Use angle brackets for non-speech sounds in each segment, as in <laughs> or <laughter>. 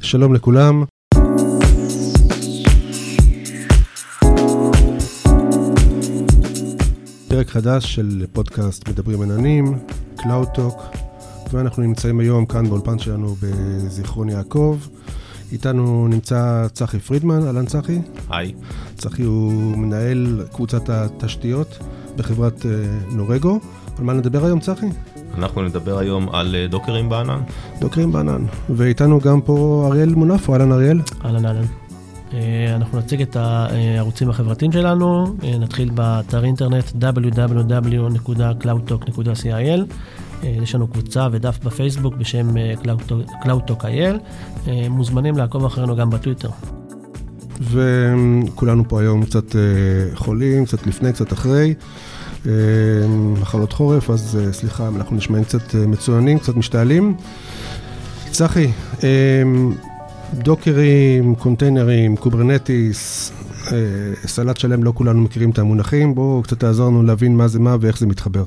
שלום לכולם. פרק חדש של פודקאסט מדברים עננים, קלאודטוק, ואנחנו נמצאים היום כאן באולפן שלנו בזיכרון יעקב. איתנו נמצא צחי פרידמן, אהלן צחי. היי. צחי הוא מנהל קבוצת התשתיות בחברת אה, נורגו. על מה נדבר היום, צחי? אנחנו נדבר היום על אה, דוקרים בענן. דוקרים בענן. ואיתנו גם פה אריאל מונפו, אהלן אריאל. אהלן אהלן. אה, אנחנו נציג את הערוצים החברתיים שלנו, נתחיל באתר אינטרנט www.cloudtalk.co.il. יש לנו קבוצה ודף בפייסבוק בשם CloudTalk.il. מוזמנים לעקוב אחרינו גם בטוויטר. וכולנו פה היום קצת חולים, קצת לפני, קצת אחרי. מחלות חורף, אז סליחה, אנחנו נשמעים קצת מצוננים, קצת משתעלים. צחי, dockerים, containerים, קוברנטיס, סלט שלם, לא כולנו מכירים את המונחים, בואו קצת תעזור לנו להבין מה זה מה ואיך זה מתחבר.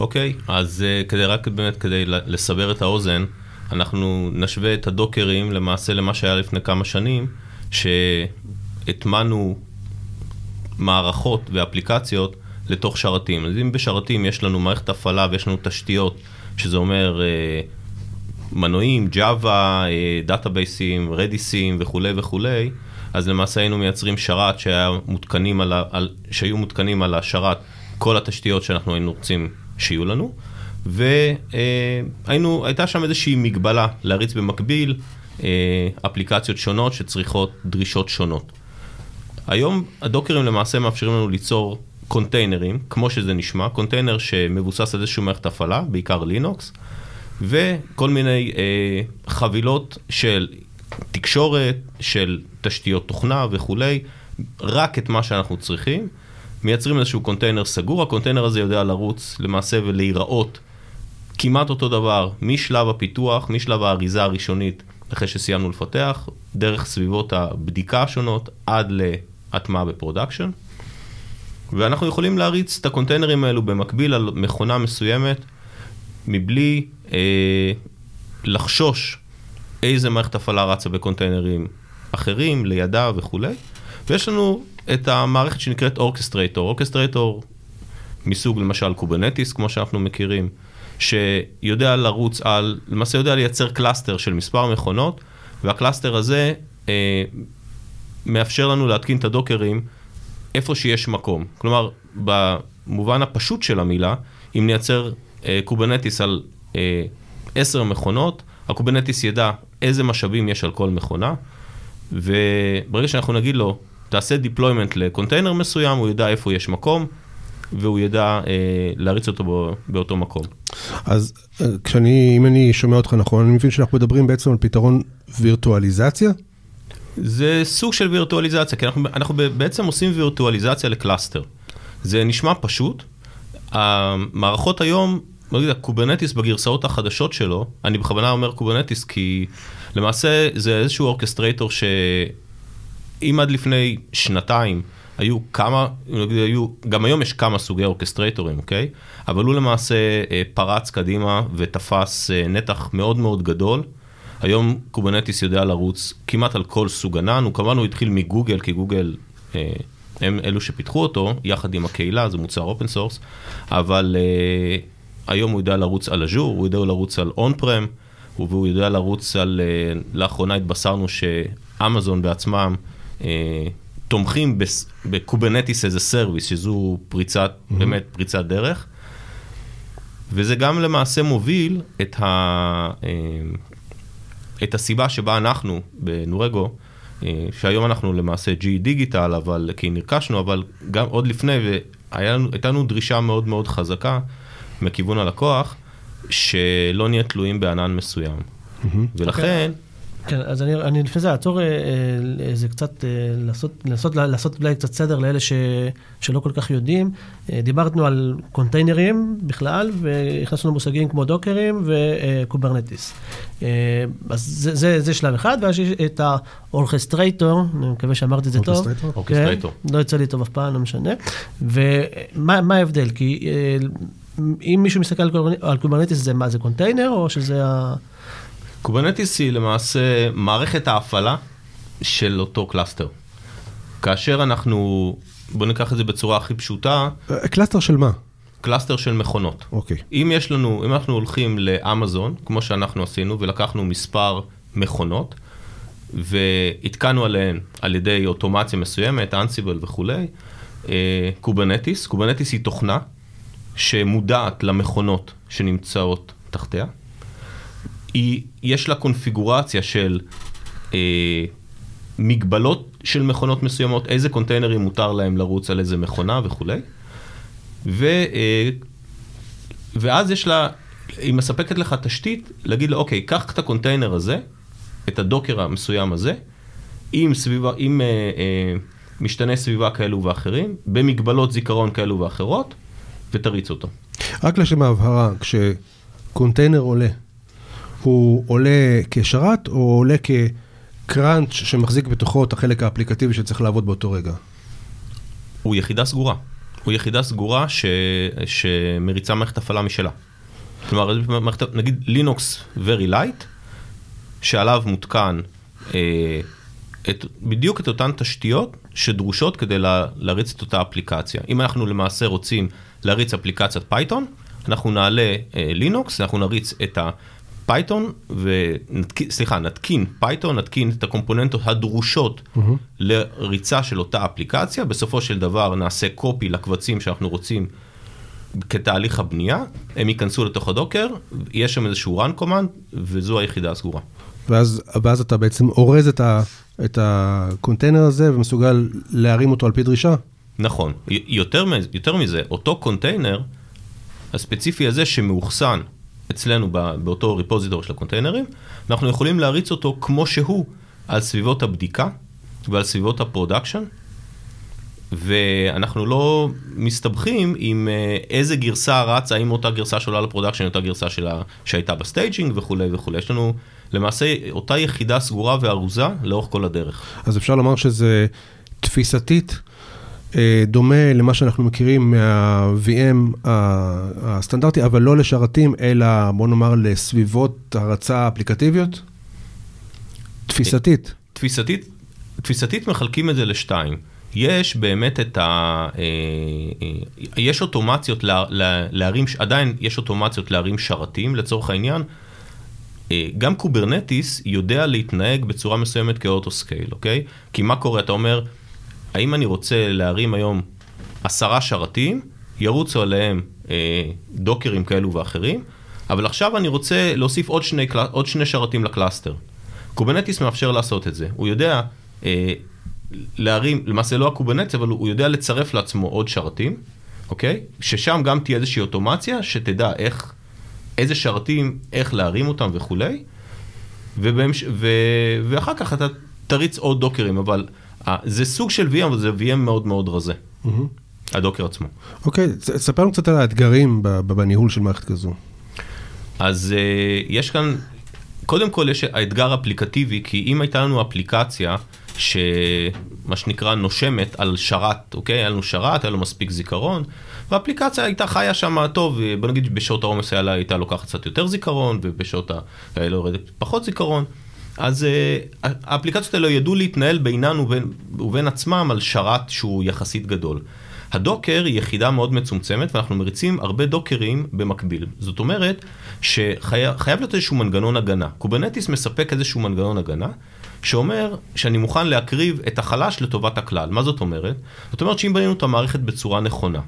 אוקיי, okay, אז כדי רק באמת כדי לסבר את האוזן, אנחנו נשווה את ה dockerים למעשה למה שהיה לפני כמה שנים, שהטמנו מערכות ואפליקציות לתוך שרתים. אז אם בשרתים יש לנו מערכת הפעלה ויש לנו תשתיות, שזה אומר אה, מנועים, Java, דאטאבייסים, רדיסים וכולי וכולי, אז למעשה היינו מייצרים שרת שהיה מותקנים על, על, שהיו מותקנים על השרת כל התשתיות שאנחנו היינו רוצים שיהיו לנו, והייתה שם איזושהי מגבלה להריץ במקביל אה, אפליקציות שונות שצריכות דרישות שונות. היום ה dockerים למעשה מאפשרים לנו ליצור containerים, כמו שזה נשמע, קונטיינר שמבוסס על איזושהי מערכת הפעלה, בעיקר לינוקס, וכל מיני אה, חבילות של תקשורת, של תשתיות תוכנה וכולי, רק את מה שאנחנו צריכים. מייצרים איזשהו קונטיינר סגור, הקונטיינר הזה יודע לרוץ למעשה ולהיראות כמעט אותו דבר משלב הפיתוח, משלב האריזה הראשונית אחרי שסיימנו לפתח, דרך סביבות הבדיקה השונות עד להטמעה ב production. ואנחנו יכולים להריץ את ה containerים האלו במקביל על מכונה מסוימת, מבלי אה, לחשוש איזה מערכת הפעלה רצה ב containerים אחרים, לידה וכולי. ויש לנו את המערכת שנקראת orchestrator. orchestrator מסוג למשל קוברנטיס, כמו שאנחנו מכירים, שיודע לרוץ על, למעשה יודע לייצר cluster של מספר מכונות, וה cluster הזה אה, מאפשר לנו להתקין את ה dockerים איפה שיש מקום. כלומר, במובן הפשוט של המילה, אם נייצר אה, קוברנטיס על אה, עשר מכונות, הקוברנטיס ידע איזה משאבים יש על כל מכונה, וברגע שאנחנו נגיד לו, תעשה deployment לקונטיינר מסוים, הוא ידע איפה יש מקום, והוא ידע אה, להריץ אותו בא, באותו מקום. אז אה, כשאני, אם אני שומע אותך נכון, אני מבין שאנחנו מדברים בעצם על פתרון וירטואליזציה? זה סוג של וירטואליזציה, כי אנחנו, אנחנו בעצם עושים וירטואליזציה ל cluster. זה נשמע פשוט. המערכות היום, נגיד הקוברנטיס בגרסאות החדשות שלו, אני בכוונה אומר קוברנטיס כי למעשה זה איזשהו orchestrator שאם עד לפני שנתיים היו כמה, נגיד היו, גם היום יש כמה סוגי orchestratorים, אוקיי? אבל הוא למעשה אה, פרץ קדימה ותפס אה, נתח מאוד מאוד גדול. היום קוברנטיס יודע לרוץ כמעט על כל סוג ענן, הוא כמובן הוא התחיל מגוגל, כי גוגל אה, הם אלו שפיתחו אותו, יחד עם הקהילה, זה מוצר open source, אבל אה, היום הוא יודע לרוץ על אג'ור, הוא יודע לרוץ על on-prem, והוא יודע לרוץ על, אה, לאחרונה התבשרנו שאמזון בעצמם אה, תומכים ב Kubernetes as a service, שזו פריצת, mm-hmm. באמת פריצת דרך. וזה גם למעשה מוביל את, ה, אה, את הסיבה שבה אנחנו בנורגו, אה, שהיום אנחנו למעשה GE Digital, אבל כי נרכשנו, אבל גם עוד לפני, והייתה לנו דרישה מאוד מאוד חזקה מכיוון הלקוח, שלא נהיה תלויים בענן מסוים. Mm-hmm. ולכן... Okay. כן, אז אני, אני לפני זה אעצור איזה אה, קצת, אה, לעשות, לנסות לעשות אולי קצת סדר לאלה ש, שלא כל כך יודעים. אה, דיברנו על containerים בכלל, והכנסנו למושגים כמו dockerים וקוברנטיס. אז זה, זה, זה שלב אחד, ואז יש את ה orchestrator, אני מקווה שאמרתי את זה טוב. orchestrator. כן, לא יצא לי טוב אף פעם, לא משנה. ומה ההבדל? כי אם מישהו מסתכל על קוברנטיס, זה מה, זה קונטיינר, או שזה ה... קוברנטיס היא למעשה מערכת ההפעלה של אותו cluster. כאשר אנחנו, בואו ניקח את זה בצורה הכי פשוטה, אה, cluster של מה? cluster של מכונות. אוקיי. אם יש לנו, אם אנחנו הולכים לאמזון, כמו שאנחנו עשינו, ולקחנו מספר מכונות, והתקנו עליהן על ידי אוטומציה מסוימת, Ansible וכולי, אה, Kubernetes, Kubernetes היא תוכנה שמודעת למכונות שנמצאות תחתיה. היא, יש לה קונפיגורציה של אה, מגבלות של מכונות מסוימות, איזה קונטיינרים מותר להם לרוץ על איזה מכונה וכולי. ו, אה, ואז יש לה, היא מספקת לך תשתית להגיד לה, אוקיי, קח את הקונטיינר הזה, את ה Docker המסוים הזה, עם, סביבה, עם אה, אה, משתני סביבה כאלו ואחרים, במגבלות זיכרון כאלו ואחרות, ותריץ אותו. רק לשם ההבהרה, כשקונטיינר עולה, הוא עולה כשרת או עולה כקראנץ' שמחזיק בתוכו את החלק האפליקטיבי שצריך לעבוד באותו רגע? הוא יחידה סגורה. הוא יחידה סגורה ש... שמריצה מערכת הפעלה משלה. כלומר, מערכת, נגיד לינוקס very light, שעליו מותקן אה, את, בדיוק את אותן תשתיות שדרושות כדי לה, להריץ את אותה אפליקציה. אם אנחנו למעשה רוצים להריץ אפליקציית פייתון, אנחנו נעלה אה, לינוקס, אנחנו נריץ את ונתקין, סליחה, נתקין פייתון, נתקין את הקומפוננטות הדרושות mm-hmm. לריצה של אותה אפליקציה, בסופו של דבר נעשה copy לקבצים שאנחנו רוצים כתהליך הבנייה, הם ייכנסו לתוך ה Docker, יש שם איזשהו run command, וזו היחידה הסגורה. ואז, ואז אתה בעצם אורז את, ה, את הקונטיינר הזה ומסוגל להרים אותו על פי דרישה? נכון. יותר, יותר מזה, אותו קונטיינר הספציפי הזה שמאוחסן אצלנו באותו repository של הקונטיינרים, אנחנו יכולים להריץ אותו כמו שהוא על סביבות הבדיקה ועל סביבות ה production, ואנחנו לא מסתבכים עם אה, איזה גרסה רצה, האם אותה גרסה שעולה ל production, אותה גרסה שלה, שהייתה ב staging וכולי וכולי. יש לנו למעשה אותה יחידה סגורה וארוזה לאורך כל הדרך. אז אפשר לומר שזה תפיסתית דומה למה שאנחנו מכירים מה-VM הסטנדרטי, אבל לא לשרתים, אלא בוא נאמר לסביבות הרצה אפליקטיביות? תפיסתית. תפיסתית, תפיסתית מחלקים את זה לשתיים. יש באמת את ה... אה, אה, יש אוטומציות להרים, עדיין יש אוטומציות להרים שרתים לצורך העניין. גם Kubernetes יודע להתנהג בצורה מסוימת כ auto scale, אוקיי? כי מה קורה? אתה אומר, האם אני רוצה להרים היום עשרה שרתים, ירוצו עליהם אה, דוקרים כאלו ואחרים, אבל עכשיו אני רוצה להוסיף עוד שני, עוד שני שרתים ל cluster. Kubernetes מאפשר לעשות את זה. הוא יודע אה, להרים, למעשה לא ה Kubernetes, אבל הוא יודע לצרף לעצמו עוד שרתים, אוקיי? ששם גם תהיה איזושהי אוטומציה שתדע איך, איזה שרתים, איך להרים אותם וכולי, ובהמש... ו... ואחר כך אתה תריץ עוד דוקרים, אבל זה סוג של VM, אבל זה VM מאוד מאוד רזה. הדוקר עצמו. אוקיי, ספר לנו קצת על האתגרים בניהול של מערכת כזו. אז uh, יש כאן, קודם כל יש האתגר אפליקטיבי, כי אם הייתה לנו אפליקציה שמה שנקרא נושמת על שרת, אוקיי? היה לנו שרת, היה לו מספיק זיכרון, והאפליקציה הייתה חיה שם טוב, בוא נגיד בשעות העומס הייתה לוקחת קצת יותר זיכרון, ובשעות ה... היה יורדת פחות זיכרון. אז uh, האפליקציות האלה ידעו להתנהל בינן ובין, ובין עצמם על שרת שהוא יחסית גדול. ה Docker היא יחידה מאוד מצומצמת ואנחנו מריצים הרבה דוקרים במקביל. זאת אומרת שחייב להיות איזשהו מנגנון הגנה. Kubernetes מספק איזשהו מנגנון הגנה שאומר שאני מוכן להקריב את החלש לטובת הכלל. מה זאת אומרת? זאת אומרת שאם בנינו את המערכת בצורה נכונה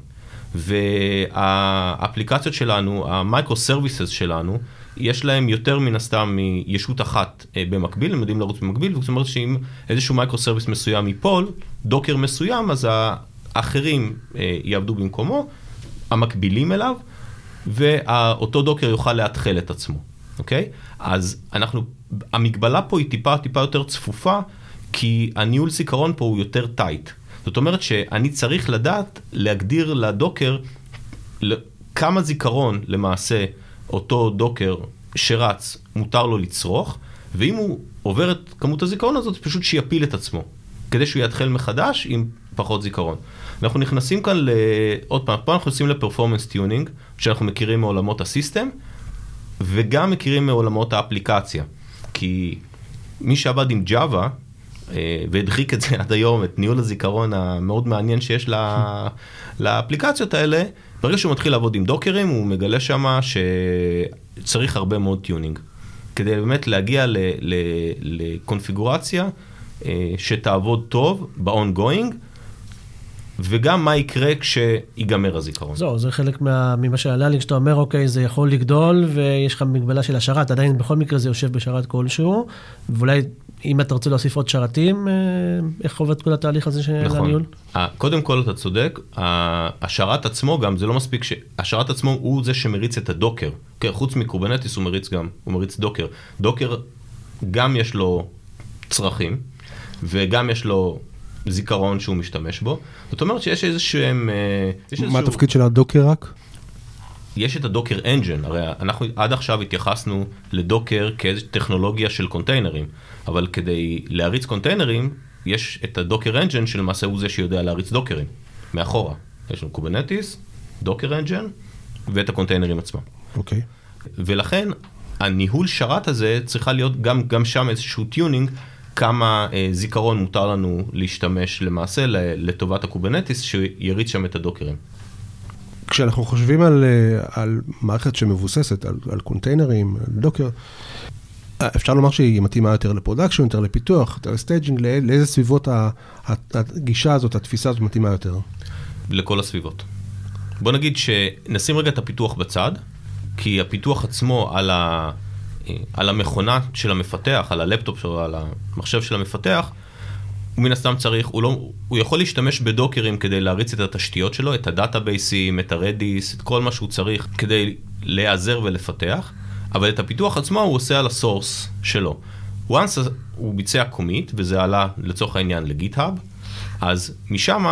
והאפליקציות שלנו, ה microservices שלנו, יש להם יותר מן הסתם מישות אחת אה, במקביל, הם יודעים לרוץ במקביל, זאת אומרת שאם איזשהו microservice מסוים ייפול, Docker מסוים, אז האחרים אה, יעבדו במקומו, המקבילים אליו, ואותו Docker יוכל לאתחל את עצמו, אוקיי? אז אנחנו, המגבלה פה היא טיפה טיפה יותר צפופה, כי הניהול זיכרון פה הוא יותר tight. זאת אומרת שאני צריך לדעת להגדיר ל Docker כמה זיכרון למעשה אותו Docker שרץ, מותר לו לצרוך, ואם הוא עובר את כמות הזיכרון הזאת, פשוט שיפיל את עצמו, כדי שהוא יתחיל מחדש עם פחות זיכרון. אנחנו נכנסים כאן ל... עוד פעם, פה אנחנו נכנסים ל performance tuning, שאנחנו מכירים מעולמות ה system, וגם מכירים מעולמות האפליקציה. כי מי שעבד עם Java אה, והדחיק את זה <laughs> עד היום, את ניהול הזיכרון המאוד מעניין שיש לאפליקציות האלה, ברגע שהוא מתחיל לעבוד עם דוקרים, הוא מגלה שמה שצריך הרבה מאוד tuning. כדי באמת להגיע לקונפיגורציה אה, שתעבוד טוב ב-ongoing, וגם מה יקרה כשיגמר הזיכרון. זהו, זה חלק מה, ממה שעלה לי, כשאתה אומר, אוקיי, זה יכול לגדול, ויש לך מגבלה של השרת, עדיין בכל מקרה זה יושב בשרת כלשהו, ואולי אם אתה רוצה להוסיף עוד שרתים, אה, איך עובד כל התהליך הזה של נכון. הניהול? קודם כל אתה צודק, השרת עצמו גם, זה לא מספיק, ש... השרת עצמו הוא זה שמריץ את ה Docker. כן, חוץ מ Kubernetes הוא מריץ גם, הוא מריץ Docker. Docker גם יש לו צרכים, וגם יש לו זיכרון שהוא משתמש בו. זאת אומרת שיש איזה שהם... אה, מה התפקיד של ה Docker רק? יש את ה Docker Engine, הרי אנחנו עד עכשיו התייחסנו ל Docker כאיזו טכנולוגיה של קונטיינרים, אבל כדי להריץ קונטיינרים, יש את ה Docker Engine שלמעשה הוא זה שיודע להריץ דוקרים, מאחורה. יש לנו Kubernetes, Docker Engine ואת הקונטיינרים עצמם. אוקיי. Okay. ולכן הניהול שרת הזה צריכה להיות גם, גם שם איזשהו tuning, כמה אה, זיכרון מותר לנו להשתמש למעשה לטובת ה Kubernetes שיריץ שם את הדוקרים. כשאנחנו חושבים על, אה, על מערכת שמבוססת על, על קונטיינרים, על Docker, אה, אפשר לומר שהיא מתאימה יותר ל production, יותר לפיתוח, יותר ל staging, לאיזה סביבות הגישה הזאת, התפיסה הזאת מתאימה יותר? לכל הסביבות. בוא נגיד שנשים רגע את הפיתוח בצד, כי הפיתוח עצמו על, ה, על המכונה של המפתח, על הלפטופ שלו, על המחשב של המפתח, הוא מן הסתם צריך, הוא, לא, הוא יכול להשתמש בדוקרים כדי להריץ את התשתיות שלו, את הדאטאבייסים, את ה Redis, את כל מה שהוא צריך כדי להיעזר ולפתח, אבל את הפיתוח עצמו הוא עושה על ה source שלו. once הוא ביצע commit, וזה עלה לצורך העניין ל GitHub, אז משם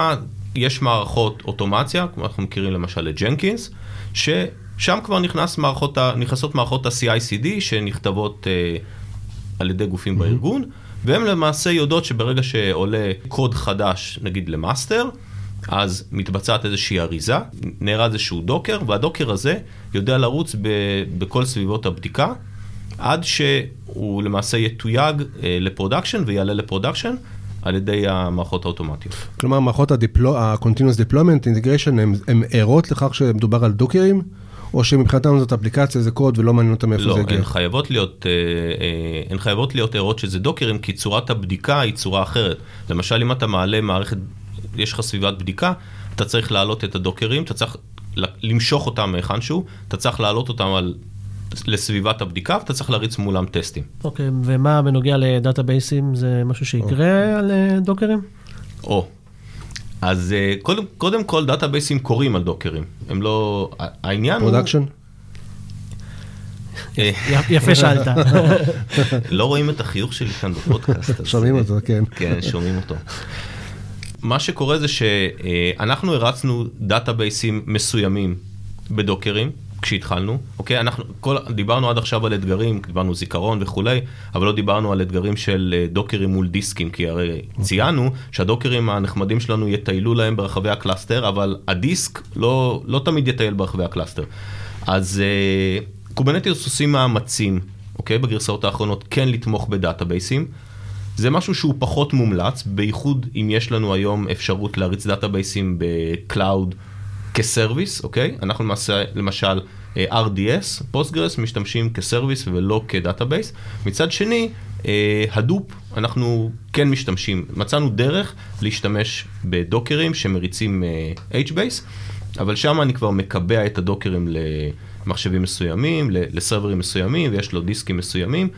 יש מערכות אוטומציה, כמו אנחנו מכירים למשל ל Jenkins, ששם כבר נכנס מערכות, נכנסות מערכות ה-CICD שנכתבות אה, על ידי גופים mm-hmm. בארגון. והן למעשה יודעות שברגע שעולה קוד חדש, נגיד למאסטר, אז מתבצעת איזושהי אריזה, נארז איזשהו Docker, וה Docker הזה יודע לרוץ ב, בכל סביבות הבדיקה, עד שהוא למעשה יתויג אה, ל production ויעלה ל production. על ידי המערכות האוטומטיות. כלומר, מערכות ה-Continuous Deployment Integration הן ערות לכך שמדובר על דוקרים? או שמבחינתם זאת אפליקציה, זה קוד ולא מעניין אותם מאיפה לא, זה הגיע? לא, הן חייבות להיות, אה, אה, הן חייבות להיות ערות שזה דוקרים, כי צורת הבדיקה היא צורה אחרת. למשל, אם אתה מעלה מערכת, יש לך סביבת בדיקה, אתה צריך להעלות את הדוקרים, אתה צריך למשוך אותם מהיכן שהוא, אתה צריך להעלות אותם על לסביבת הבדיקה ואתה צריך להריץ מולם טסטים. אוקיי, okay, ומה בנוגע לדאטאבייסים, זה משהו שיקרה okay. על אה, דוקרים? או, אז אה, קודם, קודם כל דאטאבייסים קורים על דוקרים, הם לא, העניין הוא... production? אה, יפה שאלת. <laughs> לא רואים את החיוך שלי כאן בפודקאסט. שומעים אותו, כן. כן, שומעים אותו. מה שקורה זה שאנחנו הרצנו דאטאבייסים מסוימים בדוקרים, כשהתחלנו, אוקיי? אנחנו כל, דיברנו עד עכשיו על אתגרים, דיברנו זיכרון וכולי, אבל לא דיברנו על אתגרים של אה, דוקרים מול דיסקים, כי הרי אוקיי. ציינו שהדוקרים הנחמדים שלנו יטיילו להם ברחבי ה cluster, אבל הדיסק לא, לא תמיד יטייל ברחבי ה cluster. אז אה, Kubernetes עושים מאמצים, אוקיי? בגרסאות האחרונות כן לתמוך בדאטאבייסים. זה משהו שהוא פחות מומלץ, בייחוד אם יש לנו היום אפשרות להריץ דאטאבייסים ב cloud. כ service, אוקיי? אנחנו למעשה, למשל, אה, RDS, Postgres, משתמשים כ service ולא כ database. מצד שני, Hadoop, אה, אנחנו כן משתמשים, מצאנו דרך להשתמש בדוקרים שמריצים אה, HBase, אבל שם אני כבר מקבע את הדוקרים למחשבים מסוימים, לסרברים מסוימים, ויש לו דיסקים מסוימים.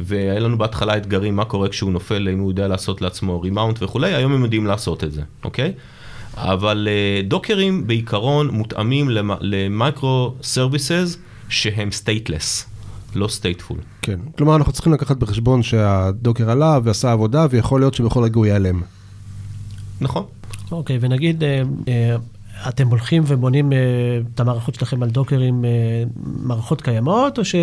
והיה לנו בהתחלה אתגרים מה קורה כשהוא נופל, אם הוא יודע לעשות לעצמו remount וכולי, היום הם יודעים לעשות את זה, אוקיי? אבל אה, דוקרים בעיקרון מותאמים ל micro services שהם stateless. לא stateful. כן, כלומר אנחנו צריכים לקחת בחשבון שה Docker עלה ועשה עבודה ויכול להיות שבכל רגע הוא ייעלם. נכון. אוקיי, ונגיד אה, אה, אתם הולכים ובונים את המערכות שלכם על דוקרים, מערכות קיימות, או ש...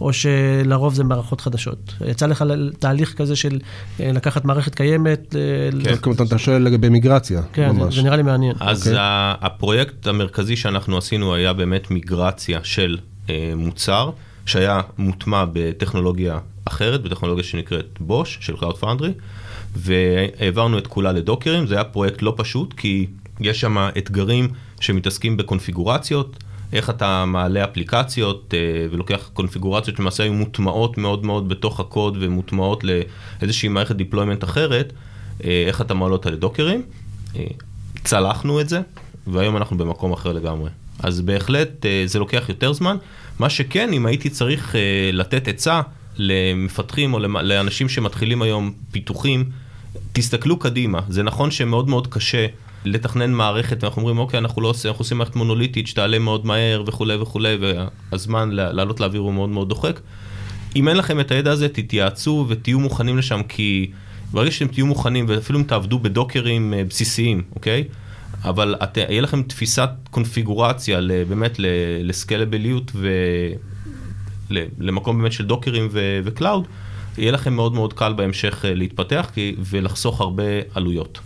או שלרוב זה מערכות חדשות. יצא לך תהליך כזה של אה, לקחת מערכת קיימת. כן, כמו אתה שואל לגבי מיגרציה, כן, ממש. זה נראה לי מעניין. אז okay. אוקיי. הפרויקט המרכזי שאנחנו עשינו היה באמת מיגרציה של אה, מוצר. שהיה מוטמע בטכנולוגיה אחרת, בטכנולוגיה שנקראת BOSH של Cloud Foundry, והעברנו את כולה לדוקרים, זה היה פרויקט לא פשוט, כי יש שם אתגרים שמתעסקים בקונפיגורציות, איך אתה מעלה אפליקציות אה, ולוקח קונפיגורציות שלמעשה היו מוטמעות מאוד מאוד בתוך הקוד ומוטמעות לאיזושהי מערכת deployment אחרת, אה, איך אתה מעלה אותה לדוקרים. אה, צלחנו את זה, והיום אנחנו במקום אחר לגמרי. אז בהחלט זה לוקח יותר זמן. מה שכן, אם הייתי צריך לתת עצה למפתחים או לאנשים שמתחילים היום פיתוחים, תסתכלו קדימה. זה נכון שמאוד מאוד קשה לתכנן מערכת, ואנחנו אומרים, אוקיי, אנחנו לא עושים, אנחנו עושים מערכת מונוליטית שתעלה מאוד מהר וכולי וכולי, והזמן לעלות לאוויר הוא מאוד מאוד דוחק. אם אין לכם את הידע הזה, תתייעצו ותהיו מוכנים לשם, כי ברגע שאתם תהיו מוכנים, ואפילו אם תעבדו בדוקרים אה, בסיסיים, אוקיי? אבל אם, יהיה לכם תפיסת קונפיגורציה באמת לסקלביליות ולמקום באמת של דוקרים ו cloud, יהיה לכם מאוד מאוד קל בהמשך אה, להתפתח ולחסוך הרבה עלויות.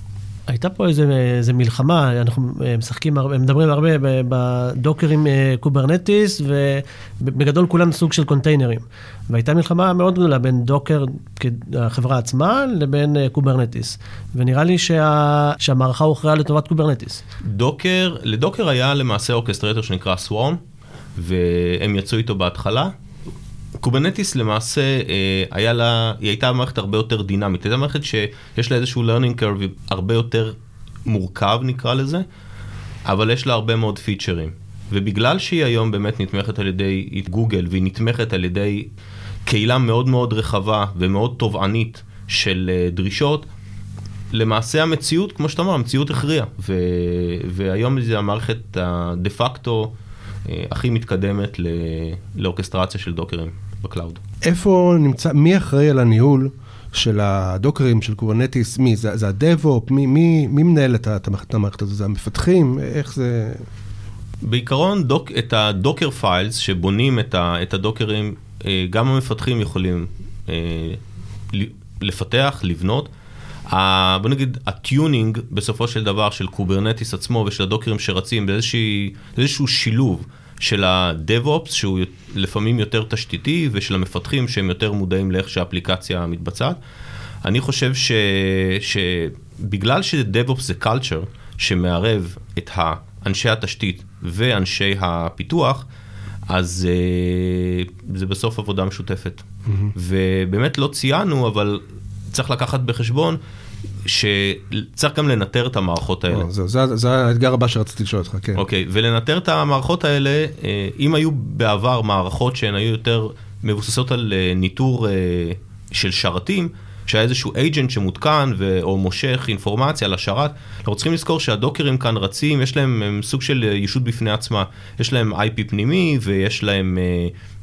הייתה פה איזה, איזה מלחמה, אנחנו אה, משחקים, הרבה, מדברים הרבה בדוקרים אה, Kubernetes, ובגדול כולם סוג של קונטיינרים. והייתה מלחמה מאוד גדולה בין Docker, החברה עצמה, לבין אה, Kubernetes. ונראה לי שה, שהמערכה הוכרעה לטובת Kubernetes. Docker, ל Docker היה למעשה orchestrator שנקרא Swarm, והם יצאו איתו בהתחלה. Kubernetes למעשה אה, היה לה, היא הייתה מערכת הרבה יותר דינמית, הייתה מערכת שיש לה איזשהו learning curve הרבה יותר מורכב נקרא לזה, אבל יש לה הרבה מאוד פיצ'רים. ובגלל שהיא היום באמת נתמכת על ידי גוגל והיא נתמכת על ידי קהילה מאוד מאוד רחבה ומאוד תובענית של אה, דרישות, למעשה המציאות, כמו שאתה אומר, המציאות הכריעה. והיום זה המערכת הדה פקטו אה, הכי מתקדמת לאורקסטרציה של דוקרים ב cloud. איפה נמצא, מי אחראי על הניהול של הדוקרים, של Kubernetes? מי? זה, זה ה DevOp? מי, מי, מי מנהל את, את המערכת הזו? זה המפתחים? איך זה... בעיקרון, דוק, את ה Docker files שבונים את, ה, את הדוקרים, אה, גם המפתחים יכולים אה, לפתח, לבנות. ה, בוא נגיד, ה tuning בסופו של דבר של Kubernetes עצמו ושל הדוקרים שרצים באיזשהו שילוב של ה-DevOps שהוא לפעמים יותר תשתיתי ושל המפתחים שהם יותר מודעים לאיך שהאפליקציה מתבצעת. אני חושב ש, שבגלל ש-DevOps זה culture שמערב את אנשי התשתית ואנשי הפיתוח, אז uh, זה בסוף עבודה משותפת. Mm-hmm. ובאמת לא ציינו, אבל צריך לקחת בחשבון שצריך גם לנטר את המערכות האלה. זה, זה, זה האתגר הבא שרציתי לשאול אותך, כן. אוקיי, ולנטר את המערכות האלה, אה, אם היו בעבר מערכות שהן היו יותר מבוססות על אה, ניטור אה, של שרתים, שהיה איזשהו agent שמותקן ו- או מושך אינפורמציה לשרת, אנחנו צריכים לזכור שהדוקרים כאן רצים, יש להם סוג של ישות בפני עצמה, יש להם IP פנימי ויש להם,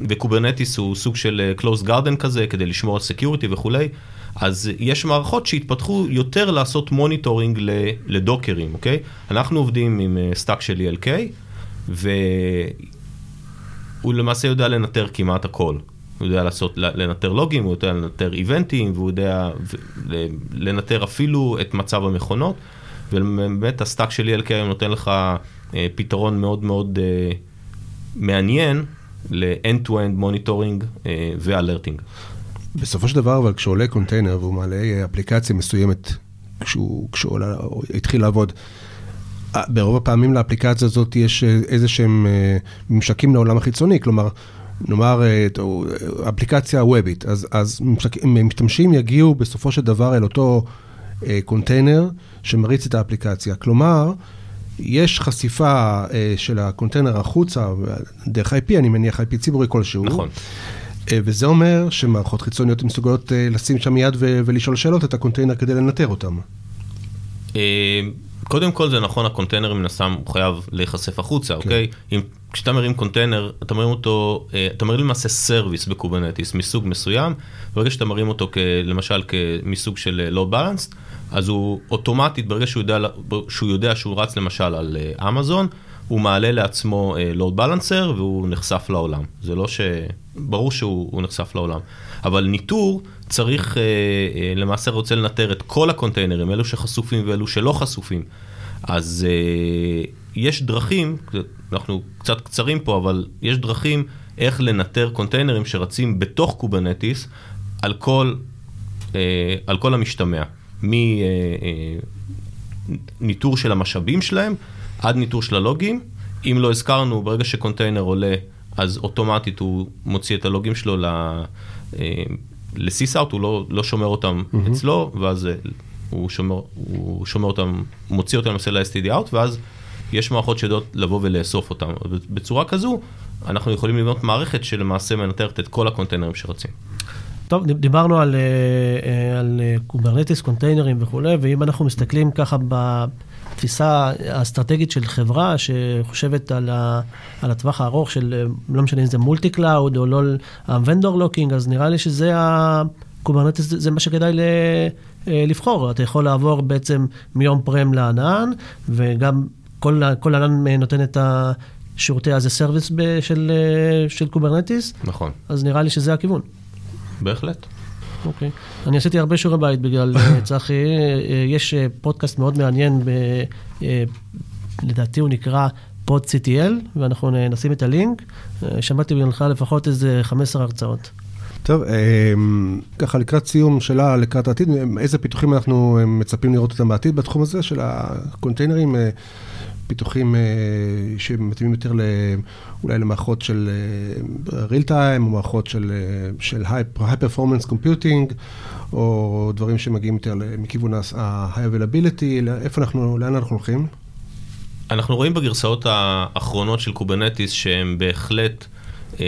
ו Kubernetes הוא סוג של closed garden כזה כדי לשמור על security וכולי. אז יש מערכות שהתפתחו יותר לעשות monitoring לדוקרים, אוקיי? אנחנו עובדים עם stack של ELK, והוא למעשה יודע לנטר כמעט הכל. הוא יודע לעשות, לנטר לוגים, הוא יודע לנטר איבנטים, והוא יודע לנטר אפילו את מצב המכונות, ובאמת ה-stack של ELK היום נותן לך אה, פתרון מאוד מאוד אה, מעניין ל-end-to-end monitoring אה, ו-alerting. בסופו של דבר, אבל כשעולה קונטיינר והוא מעלה אפליקציה מסוימת, כשהוא, כשהוא התחיל לעבוד, ברוב הפעמים לאפליקציה הזאת יש איזה שהם אה, ממשקים לעולם החיצוני, כלומר, נאמר אה, אפליקציה וובית, אז, אז משתמשים יגיעו בסופו של דבר אל אותו אה, קונטיינר שמריץ את האפליקציה. כלומר, יש חשיפה של ה-container החוצה, דרך IP, אני מניח IP ציבורי כלשהו. נכון. אה, וזה אומר שמערכות חיצוניות מסוגלות אה, לשים שם יד ולשאול שאלות את ה-container כדי לנטר אותם. אה, קודם כל זה נכון, ה-container מן הסתם הוא חייב להיחשף החוצה, כן. אוקיי? אם כשאתה מרים קונטיינר, אתה מרים אותו, אתה מרים למעשה service בקוברנטיס מסוג מסוים, ברגע שאתה מרים אותו כ, למשל מסוג של load balancer, אז הוא אוטומטית, ברגע שהוא יודע, שהוא יודע שהוא רץ למשל על אמזון, הוא מעלה לעצמו load balancer והוא נחשף לעולם. זה לא ש... ברור שהוא נחשף לעולם. אבל ניטור צריך, אה, אה, למעשה רוצה לנטר את כל ה-containerים, אלו שחשופים ואלו שלא חשופים. אז אה, יש דרכים, אנחנו קצת קצרים פה, אבל יש דרכים איך לנטר קונטיינרים שרצים בתוך קוברנטיס, על כל, על כל המשתמע, מניטור של המשאבים שלהם עד ניטור של הלוגים. אם לא הזכרנו, ברגע ש-container עולה, אז אוטומטית הוא מוציא את הלוגים שלו ל-sysout, הוא לא, לא שומר אותם mm-hmm. אצלו, ואז הוא שומר, הוא שומר אותם, מוציא אותם למעשה ל-STD out, ואז יש מערכות שיודעות לבוא ולאסוף אותם. בצורה כזו, אנחנו יכולים לבנות מערכת שלמעשה מנטרת את כל הקונטיינרים שרצים. טוב, דיברנו על, אה, על קוברנטיס, קונטיינרים וכולי, ואם אנחנו מסתכלים ככה בתפיסה האסטרטגית של חברה שחושבת על, ה, על הטווח הארוך של, לא משנה אם זה multi-cloud או לא ה-vendor lock-in, אז נראה לי שזה הקוברנטיס, זה מה שכדאי ל, אה, לבחור. אתה יכול לעבור בעצם מ-on-prem לענן, וגם כל, כל ענן נותן את ה... שירותי as a service של, אה, של קוברנטיס. נכון. אז נראה לי שזה הכיוון. בהחלט. אוקיי. Okay. אני עשיתי הרבה שיעורי בית בגלל אה, <laughs> צחי. יש פודקאסט מאוד מעניין, ב, לדעתי הוא נקרא PodCTL, ואנחנו נשים את הלינק. שמעתי בגללך לפחות איזה 15 הרצאות. טוב, ככה לקראת סיום שאלה לקראת העתיד, איזה פיתוחים אנחנו מצפים לראות אותם בעתיד בתחום הזה של הקונטיינרים? פיתוחים שמתאימים יותר אולי למערכות של real time, או מערכות של, של high, performance computing, או דברים שמגיעים יותר מכיוון ה-high availability, איפה אנחנו, לאן אנחנו הולכים? אנחנו רואים בגרסאות האחרונות של קוברנטיס שהם בהחלט אה,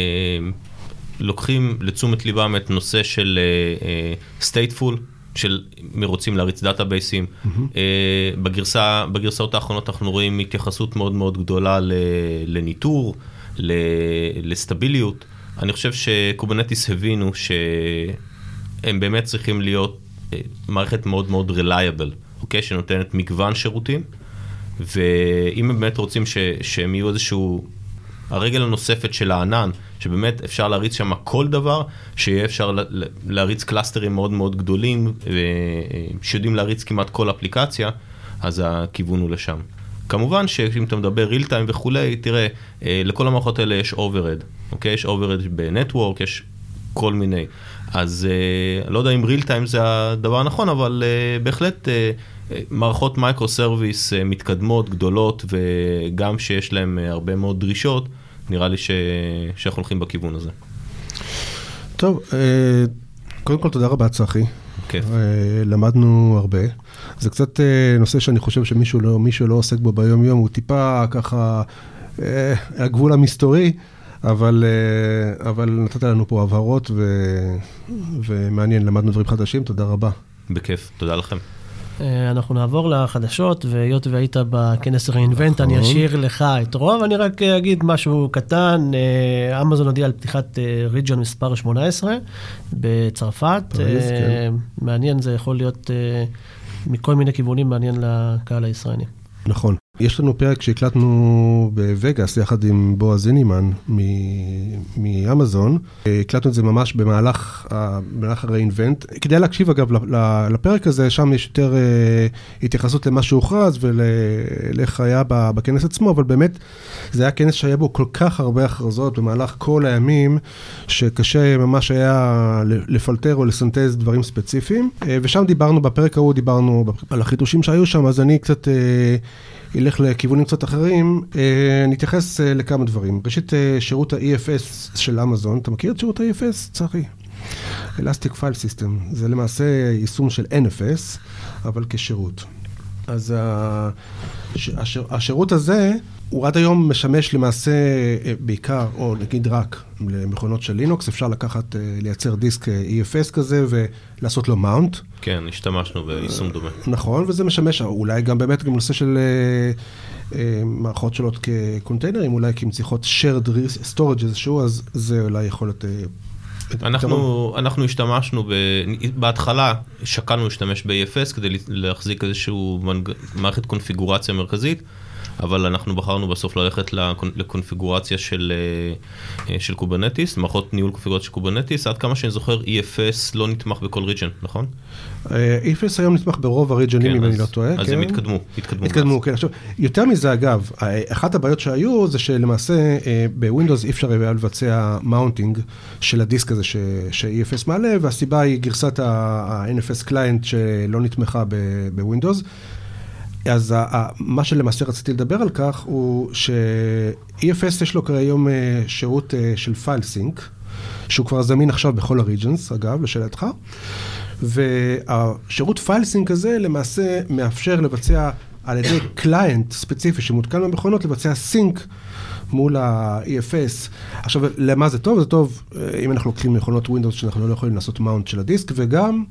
לוקחים לתשומת ליבם את נושא של uh, uh, stateful, של רוצים להריץ databaseים. Mm-hmm. בגרסה, בגרסאות האחרונות אנחנו רואים התייחסות מאוד מאוד גדולה לניטור, ל-stability. אני חושב שקוברנטיס הבינו שהם באמת צריכים להיות מערכת מאוד מאוד reliable, אוקיי? שנותנת מגוון שירותים, ואם הם באמת רוצים ש, שהם יהיו איזשהו הרגל הנוספת של הענן, שבאמת אפשר להריץ שם כל דבר, שיהיה אפשר להריץ clusterים מאוד מאוד גדולים, שיודעים להריץ כמעט כל אפליקציה, אז הכיוון הוא לשם. כמובן שאם אתה מדבר real time וכולי, תראה, אה, לכל המערכות האלה יש overhead, אוקיי? יש overhead ב-network, יש כל מיני. אז אה, לא יודע אם real time זה הדבר הנכון, אבל אה, בהחלט מערכות microservice מתקדמות, גדולות, וגם שיש להם הרבה מאוד דרישות, נראה לי ש... שאנחנו הולכים בכיוון הזה. טוב, אה, קודם כל תודה רבה צחי. כיף. אה, למדנו הרבה. זה קצת אה, נושא שאני חושב שמישהו לא, לא עוסק בו ביום יום, הוא טיפה ככה הגבול המסתורי, אבל, אבל נתת לנו פה הבהרות ו, ומעניין, למדנו דברים חדשים, תודה רבה. בכיף, תודה לכם. אה, אנחנו נעבור לחדשות, והיות והיית בכנס רeinvent, אני נכון. אשאיר לך את רוב, אני רק אגיד משהו קטן, אה, אמזון הודיע על פתיחת ריג'ון אה, מספר 18 בצרפת. כן. מעניין, זה יכול להיות מכל מיני כיוונים מעניין לקהל הישראלי. נכון. יש לנו פרק שהקלטנו בווגאס יחד עם בועז זינימן מאמזון. הקלטנו את זה ממש במהלך, במהלך ה-reinvent. כדאי להקשיב אגב לפרק הזה, שם יש יותר uh, התייחסות למה שהוכרז ולאיך היה בכנס עצמו, אבל באמת זה היה כנס שהיה בו כל כך הרבה הכרזות במהלך כל הימים, שקשה ממש היה לפלטר או לסנטז דברים ספציפיים. Uh, ושם דיברנו, בפרק ההוא דיברנו על החידושים שהיו שם, אז אני קצת... Uh, ילך לכיוונים קצת אחרים, אה, נתייחס אה, לכמה דברים. ראשית, אה, שירות ה-EFS של אמזון, אתה מכיר את שירות ה-EFS, צחי? Elastic File System, זה למעשה יישום של NFS, אבל כשירות. אז השירות הזה, הוא עד היום משמש למעשה בעיקר, או נגיד רק, למכונות של לינוקס, אפשר לקחת, לייצר דיסק EFS כזה ולעשות לו מאונט. כן, השתמשנו ביישום דומה. נכון, וזה משמש אולי גם באמת גם נושא של אה, אה, מערכות שונות כקונטיינרים, אולי כי הן צריכות shared storage איזשהו, אז זה אולי יכול להיות... אה, אנחנו, אנחנו השתמשנו, ב, בהתחלה שקלנו להשתמש ב-EFS כדי להחזיק איזושהי מערכת קונפיגורציה מרכזית. אבל אנחנו בחרנו בסוף ללכת לקונפיגורציה של, של קוברנטיס, מערכות ניהול קונפיגורציה של קוברנטיס, עד כמה שאני זוכר EFS לא נתמך בכל region, נכון? EFS היום נתמך ברוב ה-regionים, כן, אם אז, אני לא טועה. אז כן. הם התקדמו, התקדמו. התקדמו, כן. עכשיו, יותר מזה אגב, אחת הבעיות שהיו זה שלמעשה בווינדוס אי אפשר היה לבצע mounting של הדיסק הזה ש-EFS מעלה, והסיבה היא גרסת ה-NFS client שלא נתמכה בווינדוס. אז מה שלמעשה רציתי לדבר על כך הוא ש-EFS יש לו כיום שירות של File Sync, שהוא כבר זמין עכשיו בכל ה-regions, אגב, לשאלתך. והשירות File Sync הזה למעשה מאפשר לבצע על ידי client ספציפי שמותקן במכונות, לבצע sync מול ה-EFS. עכשיו, למה זה טוב? זה טוב אם אנחנו לוקחים מכונות Windows שאנחנו לא יכולים לעשות מאונט של הדיסק, וגם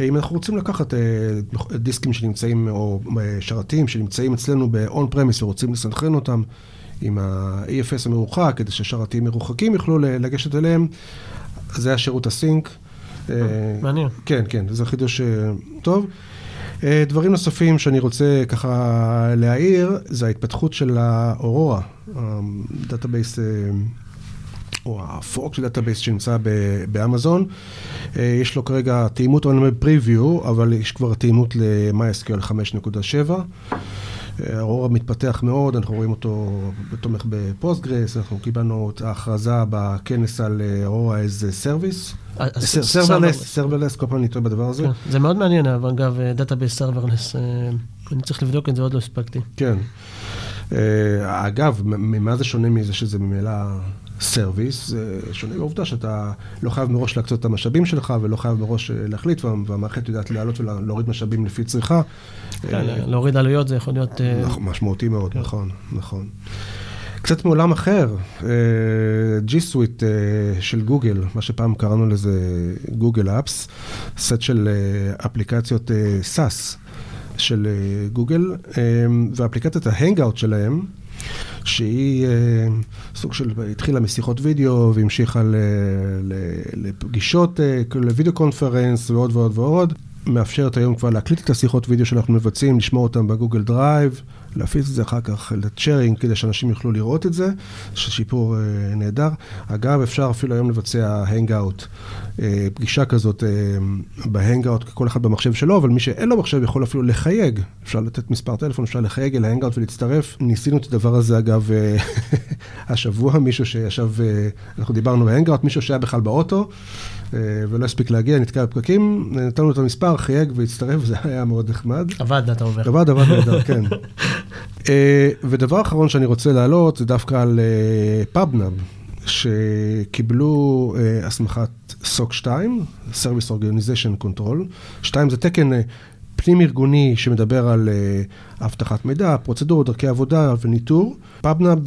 אם אנחנו רוצים לקחת דיסקים שנמצאים, או שרתים שנמצאים אצלנו ב-on premise ורוצים לסנכרן אותם עם ה-EFS המרוחק, כדי ששרתים מרוחקים יוכלו לגשת אליהם, זה השירות הסינק. מעניין. כן, כן, זה חידוש טוב. דברים נוספים שאני רוצה ככה להעיר, זה ההתפתחות של האורורה, database, או ה-fork של database שנמצא באמזון. יש לו כרגע תאימות on preview, אבל יש כבר תאימות ל-MySQL 5.7. ארורה מתפתח מאוד, אנחנו רואים אותו תומך בפוסטגרס, אנחנו קיבלנו את ההכרזה בכנס על ארורה as a service. serverless, serverless, כל פעם אני טועה בדבר הזה. זה מאוד מעניין, אבל אגב, database serverless, אני צריך לבדוק את זה, עוד לא הספקתי. כן. אגב, ממה זה שונה מזה שזה ממילא service, זה שונה בעובדה שאתה לא חייב מראש להקצות את המשאבים שלך ולא חייב מראש להחליט, והמערכת יודעת לעלות ולהוריד משאבים לפי צריכה. להוריד עלויות זה יכול להיות... משמעותי מאוד, נכון, נכון. קצת מעולם אחר, G Suite של גוגל, מה שפעם קראנו לזה גוגל Apps, סט של אפליקציות SaaS של גוגל, ואפליקציית ה Hangout שלהם, שהיא סוג של, התחילה משיחות וידאו והמשיכה לפגישות, לוידאו conference ועוד ועוד ועוד. מאפשרת היום כבר להקליט את השיחות וידאו שאנחנו מבצעים, לשמור אותם בגוגל Drive, להפיץ את זה אחר כך ל sharing כדי שאנשים יוכלו לראות את זה, שיפור אה, נהדר. אגב, אפשר אפילו היום לבצע Hangout, אה, פגישה כזאת אה, ב Hangout, כל אחד במחשב שלו, אבל מי שאין לו מחשב יכול אפילו לחייג, אפשר לתת מספר טלפון, אפשר לחייג אל ה Hangout ולהצטרף. ניסינו את הדבר הזה אגב <laughs> השבוע, מישהו שישב, אנחנו דיברנו ב Hangout, מישהו שהיה בכלל באוטו. ולא הספיק להגיע, נתקע בפקקים, נתנו את המספר, חייג והצטרף, זה היה מאוד נחמד. עבד, אתה אומר. עבד, עבד נהדר, <laughs> כן. ודבר אחרון שאני רוצה להעלות, זה דווקא על PubNub, שקיבלו הסמכת SOC 2, Service Organization Control. 2 זה תקן פנים ארגוני שמדבר על אבטחת מידע, פרוצדורות, דרכי עבודה וניטור. PubNub,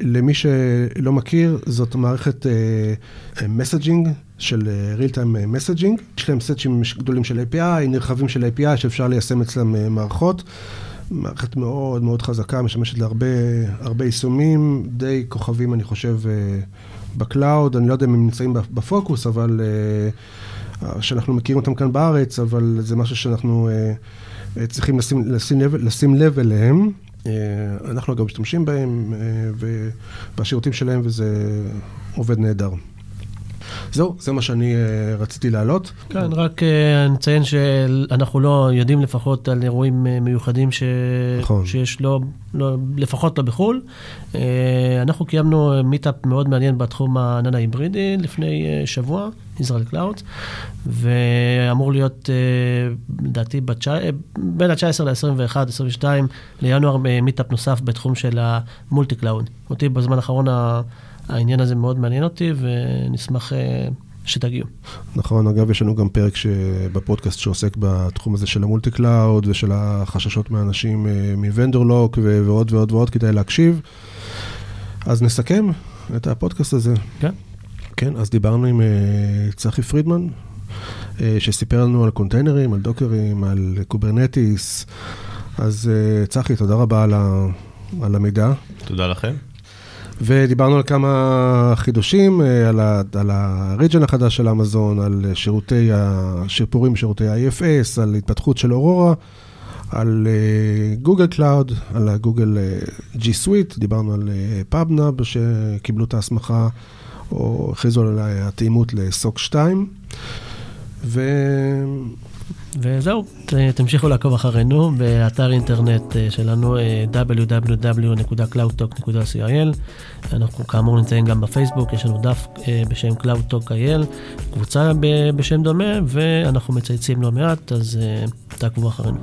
למי שלא מכיר, זאת מערכת messaging. של real time messaging, יש להם סטים גדולים של API, נרחבים של API שאפשר ליישם אצלם מערכות. מערכת מאוד מאוד חזקה, משמשת להרבה יישומים, די כוכבים אני חושב ב cloud, אני לא יודע אם הם נמצאים בפוקוס, אבל שאנחנו מכירים אותם כאן בארץ, אבל זה משהו שאנחנו צריכים לשים, לשים, לב, לשים לב אליהם. אנחנו אגב משתמשים בהם ובשירותים שלהם וזה עובד נהדר. זהו, זה מה שאני אה, רציתי להעלות. כן, רק אה, נציין שאנחנו לא יודעים לפחות על אירועים אה, מיוחדים ש... נכון. שיש לא, לא, לפחות לא בחו"ל. אנחנו קיימנו meetup מאוד מעניין בתחום הענן ההיברידי לפני שבוע, Israel Clouds, ואמור להיות, לדעתי, בין ה-19 ל-21, 22 לינואר meetup נוסף בתחום של ה multi cloud. אותי בזמן האחרון ה... העניין הזה מאוד מעניין אותי, ונשמח שתגיעו. נכון, אגב, יש לנו גם פרק בפודקאסט שעוסק בתחום הזה של ה multi cloud ושל החששות מאנשים מ vendor lock ועוד ועוד ועוד, כדאי להקשיב. אז נסכם את הפודקאסט הזה. כן. כן, אז דיברנו עם צחי פרידמן, שסיפר לנו על קונטיינרים, על דוקרים, על Kubernetes. אז צחי, תודה רבה על, ה, על המידע. תודה לכם. ודיברנו על כמה חידושים, על, ה, על ה region החדש של אמזון, על שירותי, השיפורים בשירותי ה- EFS, על התפתחות של אורורה. על גוגל אה, Cloud, על הגוגל אה, G Suite, דיברנו על PubNub שקיבלו את ההסמכה, או הכריזו על התאימות ל SOC 2. ו... וזהו, תמשיכו לעקוב אחרינו באתר אינטרנט אה, שלנו אה, www.cloudtalk.co.il אנחנו כאמור נמצאים גם בפייסבוק, יש לנו דף אה, בשם CloudTalk.il, קבוצה בשם דומה ואנחנו מצייצים לא מעט, אז תעקבו אחרינו.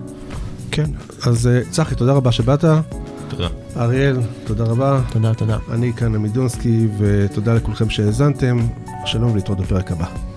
כן, אז צחי, תודה רבה שבאת. תודה. אריאל, תודה רבה. תודה, תודה. אני כאן עמידונסקי, ותודה לכולכם שהאזנתם. שלום ולהתראות בפרק הבא.